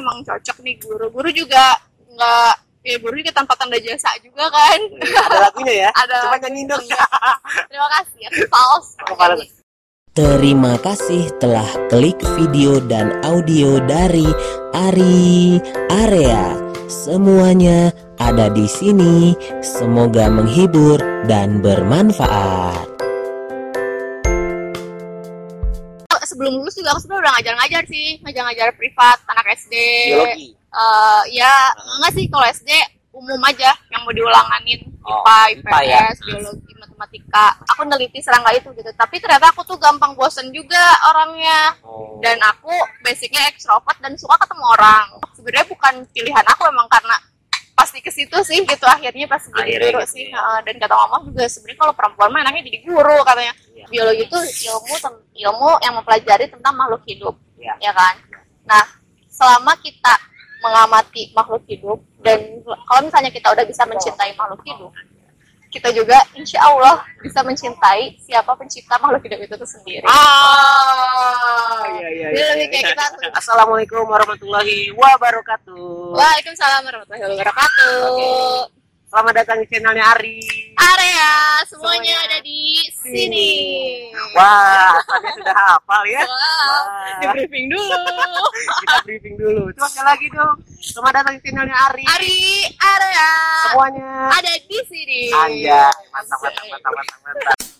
emang cocok nih guru guru juga nggak ya guru juga tanpa tanda jasa juga kan Ada lagunya ya? Ada Coba nyanyiin dong. lagunya. terima kasih ya fals Aku fals. Terima kasih telah klik video dan audio dari Ari Area. Semuanya ada di sini. Semoga menghibur dan bermanfaat. Sebelum lulus juga aku sebenarnya udah ngajar-ngajar sih ngajar-ngajar privat anak SD Biologi. Eh, ya enggak sih kalau SD umum aja yang mau diulanganin Oh, IPA, IPA ya. Biologi, matematika. Aku neliti serangga itu gitu. Tapi ternyata aku tuh gampang bosen juga orangnya. Oh. Dan aku basicnya ekstrovert dan suka ketemu orang. Sebenarnya bukan pilihan aku emang karena pasti ke situ sih gitu akhirnya pas jadi Akhirnya guru gitu sih ya. Dan kata mama juga sebenarnya kalau perempuan mah enaknya jadi guru katanya. Biologi itu ilmu ilmu yang mempelajari tentang makhluk hidup Iya. ya kan nah selama kita mengamati makhluk hidup dan kalau misalnya kita udah bisa mencintai makhluk hidup kita juga insya Allah bisa mencintai siapa pencipta makhluk hidup itu tuh sendiri Ah, iya iya. Jadi iya, lebih iya. kayak kita tuh. Assalamualaikum warahmatullahi wabarakatuh. Waalaikumsalam warahmatullahi wabarakatuh Oke. Selamat datang di channelnya Ari. area semuanya Semuanya ada di sini Wah, asalnya sudah hafal ya. Wah, Wah. di briefing dulu Kita briefing dulu. Coba sekali lagi dong. Selamat datang di channelnya Ari. Ari area Semuanya. ada di sini Anda mantap mantap mantap mantap mantap.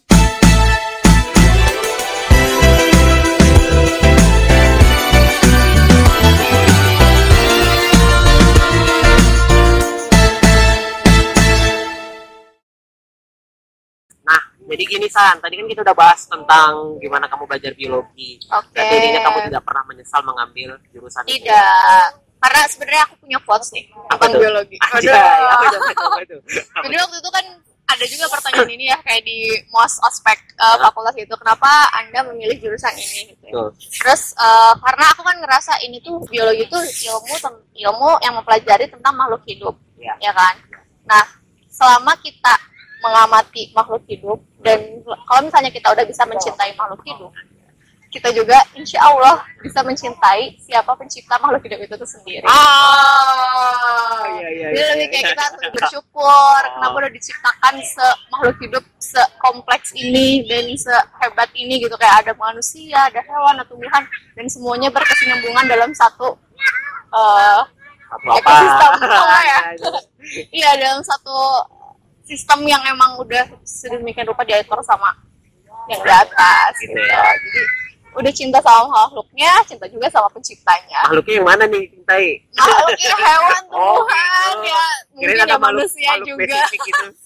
Jadi gini San, tadi kan kita udah bahas tentang gimana kamu belajar biologi. Oke. Dan jadinya kamu tidak pernah menyesal mengambil jurusan itu. Tidak. Karena sebenarnya aku punya quotes nih Apa tentang tuh? biologi. Anjay, Aduh. apa itu? Apa itu? Itu? Jadi itu? waktu itu kan ada juga pertanyaan ini ya kayak di MOS ospek uh, fakultas itu kenapa anda memilih jurusan ini gitu. ya. Tuh. Terus uh, karena aku kan ngerasa ini tuh biologi itu ilmu ilmu yang mempelajari tentang makhluk hidup, Ya. ya kan. Nah selama kita mengamati makhluk hidup dan kalau misalnya kita udah bisa mencintai makhluk hidup, kita juga insya Allah bisa mencintai siapa pencipta makhluk hidup itu tuh sendiri. Ah, iya iya. Jadi iya, lebih iya. kayak kita tuh bersyukur kenapa udah diciptakan se makhluk hidup sekompleks ini dan sehebat ini gitu kayak ada manusia, ada hewan, ada tumbuhan dan semuanya berkesinambungan dalam satu eh, Apa apa? ekosistem apa ya? Iya dalam satu sistem yang emang udah sedemikian rupa diatur sama yang di atas Gitu gitu. ya. Jadi udah cinta sama makhluknya, cinta juga sama penciptanya. Makhluknya yang mana nih, cintai? Makhluknya hewan, Oh, tumbuhan, gitu. ya mungkin ya ada manusia makhluk juga. gitu.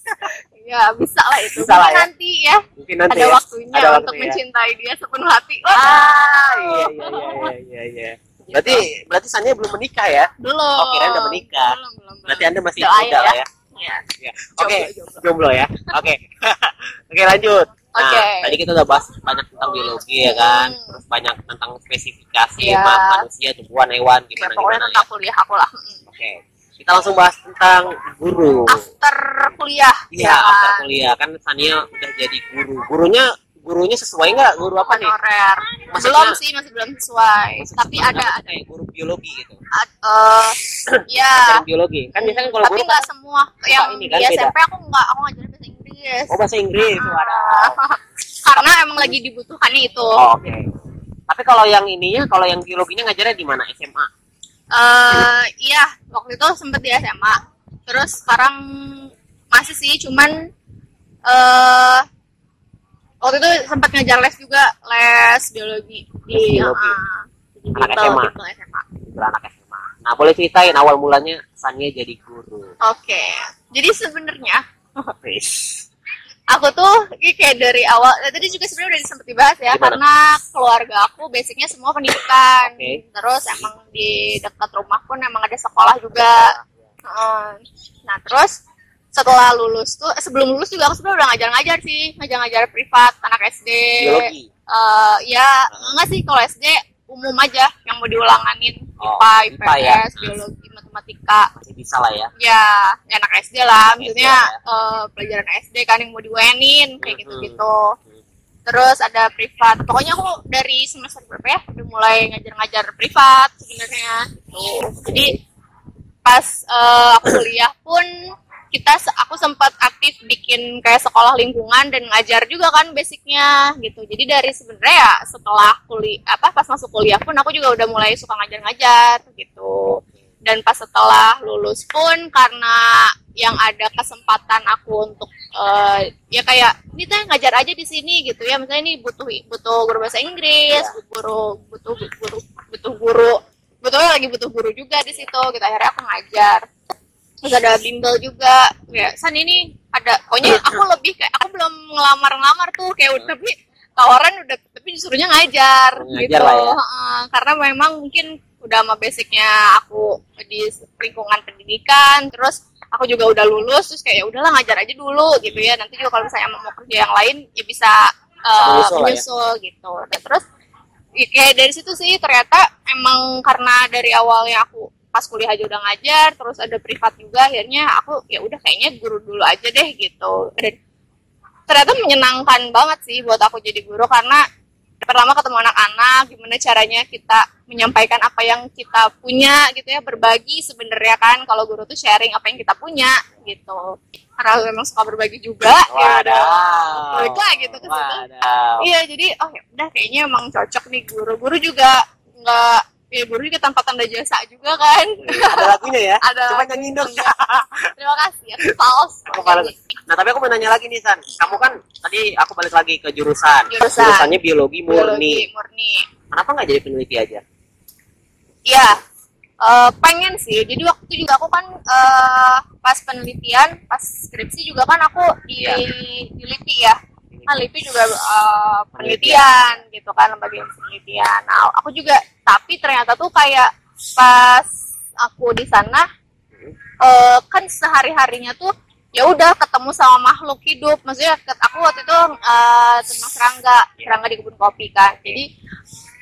Ya bisa lah itu. Bisa lah Mungkin ya. nanti ya Mungkin nanti ada ya. waktunya Ada untuk waktunya. mencintai dia sepenuh hati. Wah, Ah, iya iya iya iya iya. iya. Berarti berarti Sanya belum menikah ya? belum. Oh, kirain udah menikah. Belum, belum, belum. Berarti Anda masih muda lah ya. Ya. Ya. Oke, Jomblo, jomblo ya. Oke. Oke, lanjut. Nah, Oke. tadi kita udah bahas banyak tentang biologi ya kan, Hmm. terus banyak tentang spesifikasi ma- manusia, tumbuhan, hewan, Ya, gimana pokoknya gimana. tentang kuliah aku lah. Mm. Oke. Kita langsung bahas tentang guru. After kuliah. Iya, ya after kuliah kan Sania udah jadi guru. Gurunya gurunya sesuai nggak? Guru apa nih? Honorer. Maksudnya- Belum sih, masih belum sesuai. Maksud- Tapi sesuai ada, kayak guru biologi gitu. ad- eh, ya. Biologi. Kan biasanya kalau tapi nggak semua yang ini kan, di. SMP aku nggak aku ngajarin bahasa Inggris Oh, bahasa Inggris. Waduh. karena emang lagi dibutuhkannya itu Oh, Oke. Tapi kalau yang ininya, kalau yang biologinya ngajarnya di mana? SMA. eh iya waktu itu sempet di SMA terus sekarang masih sih cuman eh waktu itu sempat ngajar les juga les biologi di Les biologi. di Anak SMA. SMA. Beranak SMA. Nah, boleh ceritain awal mulanya Sania jadi guru. Oke, jadi sebenarnya aku tuh kayak dari awal eh, tadi juga sebenarnya udah sempat dibahas ya Gimana? karena keluarga aku basicnya semua pendidikan Oke. terus emang di dekat rumah pun emang ada sekolah juga Heeh. nah terus setelah lulus tuh eh, sebelum lulus juga aku sebenarnya udah ngajar-ngajar sih ngajar-ngajar privat anak SD Biologi. Eh, ya Heeh. enggak sih kalau SD umum aja yang mau diulanganin Oh, IPA, IPA ya. Biologi, matematika Masih bisa lah ya. ya ya anak SD lah maksudnya ya. eh, pelajaran SD kan yang mau diwenin kayak gitu-gitu terus ada privat pokoknya aku dari semester berapa ya udah mulai ngajar-ngajar privat sebenarnya gitu jadi pas eh, aku kuliah pun kita aku sempat aktif bikin kayak sekolah lingkungan dan ngajar juga kan basicnya gitu. Jadi dari sebenarnya ya setelah kuliah apa pas masuk kuliah pun aku juga udah mulai suka ngajar-ngajar gitu. Dan pas setelah lulus pun karena yang ada kesempatan aku untuk eh, ya kayak ini teh ngajar aja di sini gitu ya. Misalnya ini butuh butuh guru bahasa Inggris guru butuh guru butuh guru betulnya lagi butuh guru juga di situ gitu. Akhirnya aku ngajar terus ada bimbel juga. Ya san ini ada pokoknya aku lebih kayak aku belum ngelamar-ngelamar tuh. Kayak udah tapi tawaran udah tapi disuruhnya ngajar, Ngajar gitu. ya. Karena memang mungkin udah sama basicnya aku di lingkungan pendidikan terus aku juga udah lulus terus kayak ya udahlah ngajar aja dulu gitu ya. Nanti juga kalau misalnya mau kerja yang lain ya bisa eh, Menyusul ya. gitu. Dan terus ya, kayak dari situ sih ternyata emang karena dari awalnya aku pas kuliah aja udah ngajar terus ada privat juga akhirnya aku ya udah kayaknya guru dulu aja deh gitu. Dan ternyata menyenangkan banget sih buat aku jadi guru karena pertama ketemu anak-anak gimana caranya kita menyampaikan apa yang kita punya gitu ya berbagi sebenarnya kan kalau guru tuh sharing apa yang kita punya gitu. Karena memang suka berbagi juga ya. Udah balik gitu ke situ. Iya, jadi oh ya udah kayaknya emang cocok nih guru. Guru juga nggak ya guru juga tanpa tanda jasa juga kan. Ada lagunya ya? Ada Coba lagu. nyanyiin dong. Iya. Terima kasih. Aku fals. Aku fals. Nah, tapi aku mau nanya lagi nih, San. Kamu kan tadi aku balik lagi ke jurusan. Jurusan. Jurusannya biologi murni. Biologi murni. Kenapa nggak jadi peneliti aja? Iya. eh, pengen sih. Jadi waktu itu juga aku kan eh, pas penelitian, pas skripsi juga kan aku di Iya. di LIPI ya. Kan LIPI juga eh, penelitian gitu kan lembaga penelitian. Nah, aku juga tapi ternyata tuh kayak pas aku di sana eh, kan sehari-harinya tuh ya udah ketemu sama makhluk hidup maksudnya aku waktu itu eh, tentang serangga serangga di kebun kopi kan jadi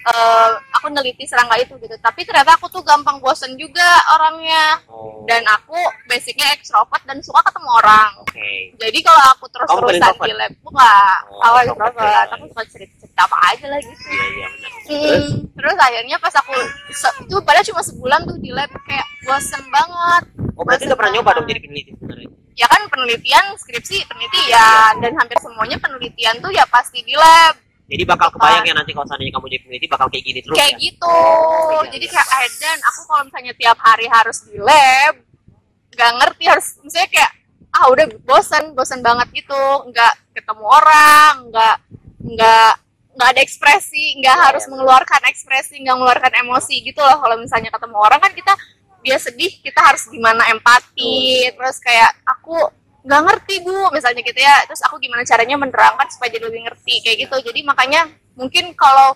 eh, aku neliti serangga itu gitu. Tapi ternyata aku tuh gampang bosen juga orangnya. Oh, dan aku basicnya ekstrovert dan suka ketemu orang. Oke. jadi kalau aku terus bukan terusan di lab enggak. Oh, introvert ekstrovert ya. aku suka cerita cerita apa aja lah gitu. Iya, iya benar. Hmm, Terus? terus akhirnya pas aku itu padahal cuma sebulan tuh di lab kayak bosen banget. Oh, berarti udah pernah nyoba dong jadi peneliti sebenarnya. ya kan penelitian skripsi penelitian. Dan hampir semuanya penelitian tuh ya pasti di lab Jadi bakal kebayang ya nanti kalau seandainya kamu jadi peneliti bakal kayak gini terus kayak ya? gitu. Iya, jadi kayak ah, dan aku kalau misalnya tiap hari harus di lab nggak ngerti harus misalnya kayak ah udah bosan bosan banget gitu. Nggak ketemu orang nggak nggak nggak ada ekspresi nggak Iya, harus iya. mengeluarkan ekspresi nggak mengeluarkan emosi gitu loh. Kalau misalnya ketemu orang kan kita dia sedih kita harus gimana empati. Terus kayak aku nggak ngerti bu misalnya gitu ya terus aku gimana caranya menerangkan supaya jadi lebih ngerti kayak gitu jadi makanya mungkin kalau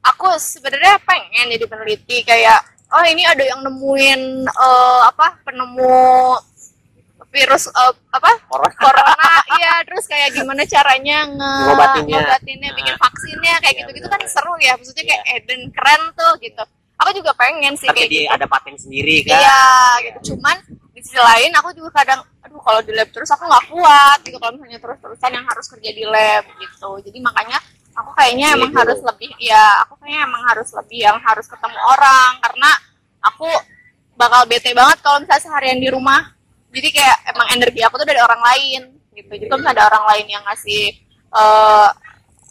aku sebenarnya pengen jadi peneliti kayak oh ini ada yang nemuin eh, apa penemu virus eh, apa Corona. corona iya terus kayak gimana caranya nge Ngobatinnya. ngobatinnya, bikin Nah. vaksinnya kayak Iya, gitu-gitu kan seru ya maksudnya kayak Iya. Eden keren tuh gitu aku juga pengen sih Tapi kayak di gitu ada paten sendiri kan? iya gitu cuman di sisi lain aku juga kadang kalau di lab terus aku nggak kuat gitu kalau misalnya terus-terusan yang harus kerja di lab gitu. Jadi makanya aku kayaknya emang Gitu. harus lebih ya aku kayaknya emang harus lebih yang harus ketemu orang karena aku bakal bete banget kalau misalnya seharian di rumah. Jadi kayak emang energi aku tuh dari orang lain gitu. Jadi kalau misalnya ada orang lain yang ngasih eh,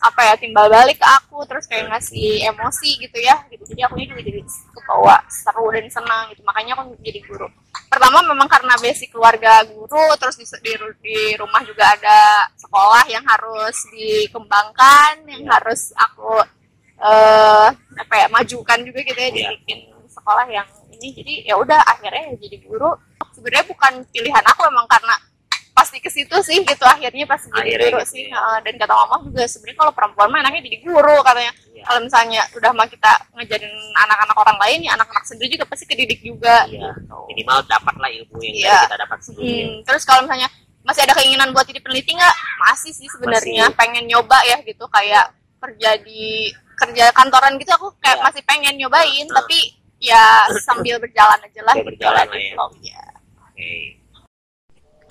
apa ya timbal balik ke aku terus kayak ngasih emosi gitu ya gitu. Jadi aku juga jadi kebawa seru dan senang gitu. Makanya aku jadi guru pertama memang karena basic keluarga guru terus di, di, di rumah juga ada sekolah yang harus dikembangkan yang Iya. harus aku eh apa ya majukan juga gitu ya Iya. dibikin sekolah yang ini jadi ya udah akhirnya ya jadi guru sebenarnya bukan pilihan aku emang karena pasti ke situ sih gitu akhirnya pasti jadi Akhirnya guru gitu sih ya. Dan kata mama juga sebenarnya kalau perempuan mah enaknya jadi guru katanya Iya. kalau misalnya udah mah kita ngajarin anak-anak orang lain ya anak-anak sendiri juga pasti kedidik juga Iya. gitu. Minimal dapatlah ilmu yang dari kita dapat sendiri. Hmm, terus kalau misalnya masih ada keinginan buat jadi peneliti nggak? Masih sih sebenarnya pengen nyoba ya gitu kayak kerja di kerja kantoran gitu aku kayak Iya. masih pengen nyobain Hmm. tapi ya sambil berjalan aja lah Sambil gitu berjalan lah ya. gitu. Iya. Oke.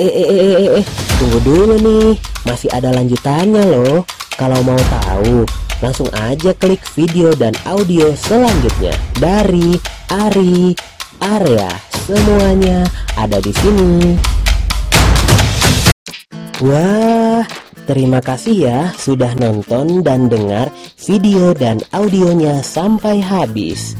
Eh, eh, eh, eh, eh, tunggu dulu nih, masih ada lanjutannya loh. Kalau mau tahu, langsung aja klik video dan audio selanjutnya dari Ari Area. Semuanya ada di sini. Wah, terima kasih ya sudah nonton dan dengar video dan audionya sampai habis.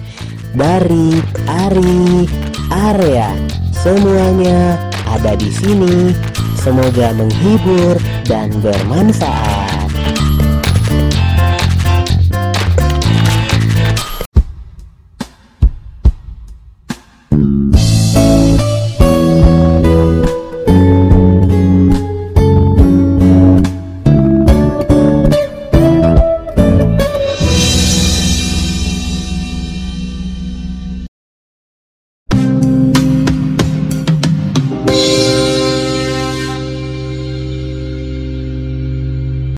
Dari Ari Area, semuanya ada di sini. Semoga menghibur dan bermanfaat.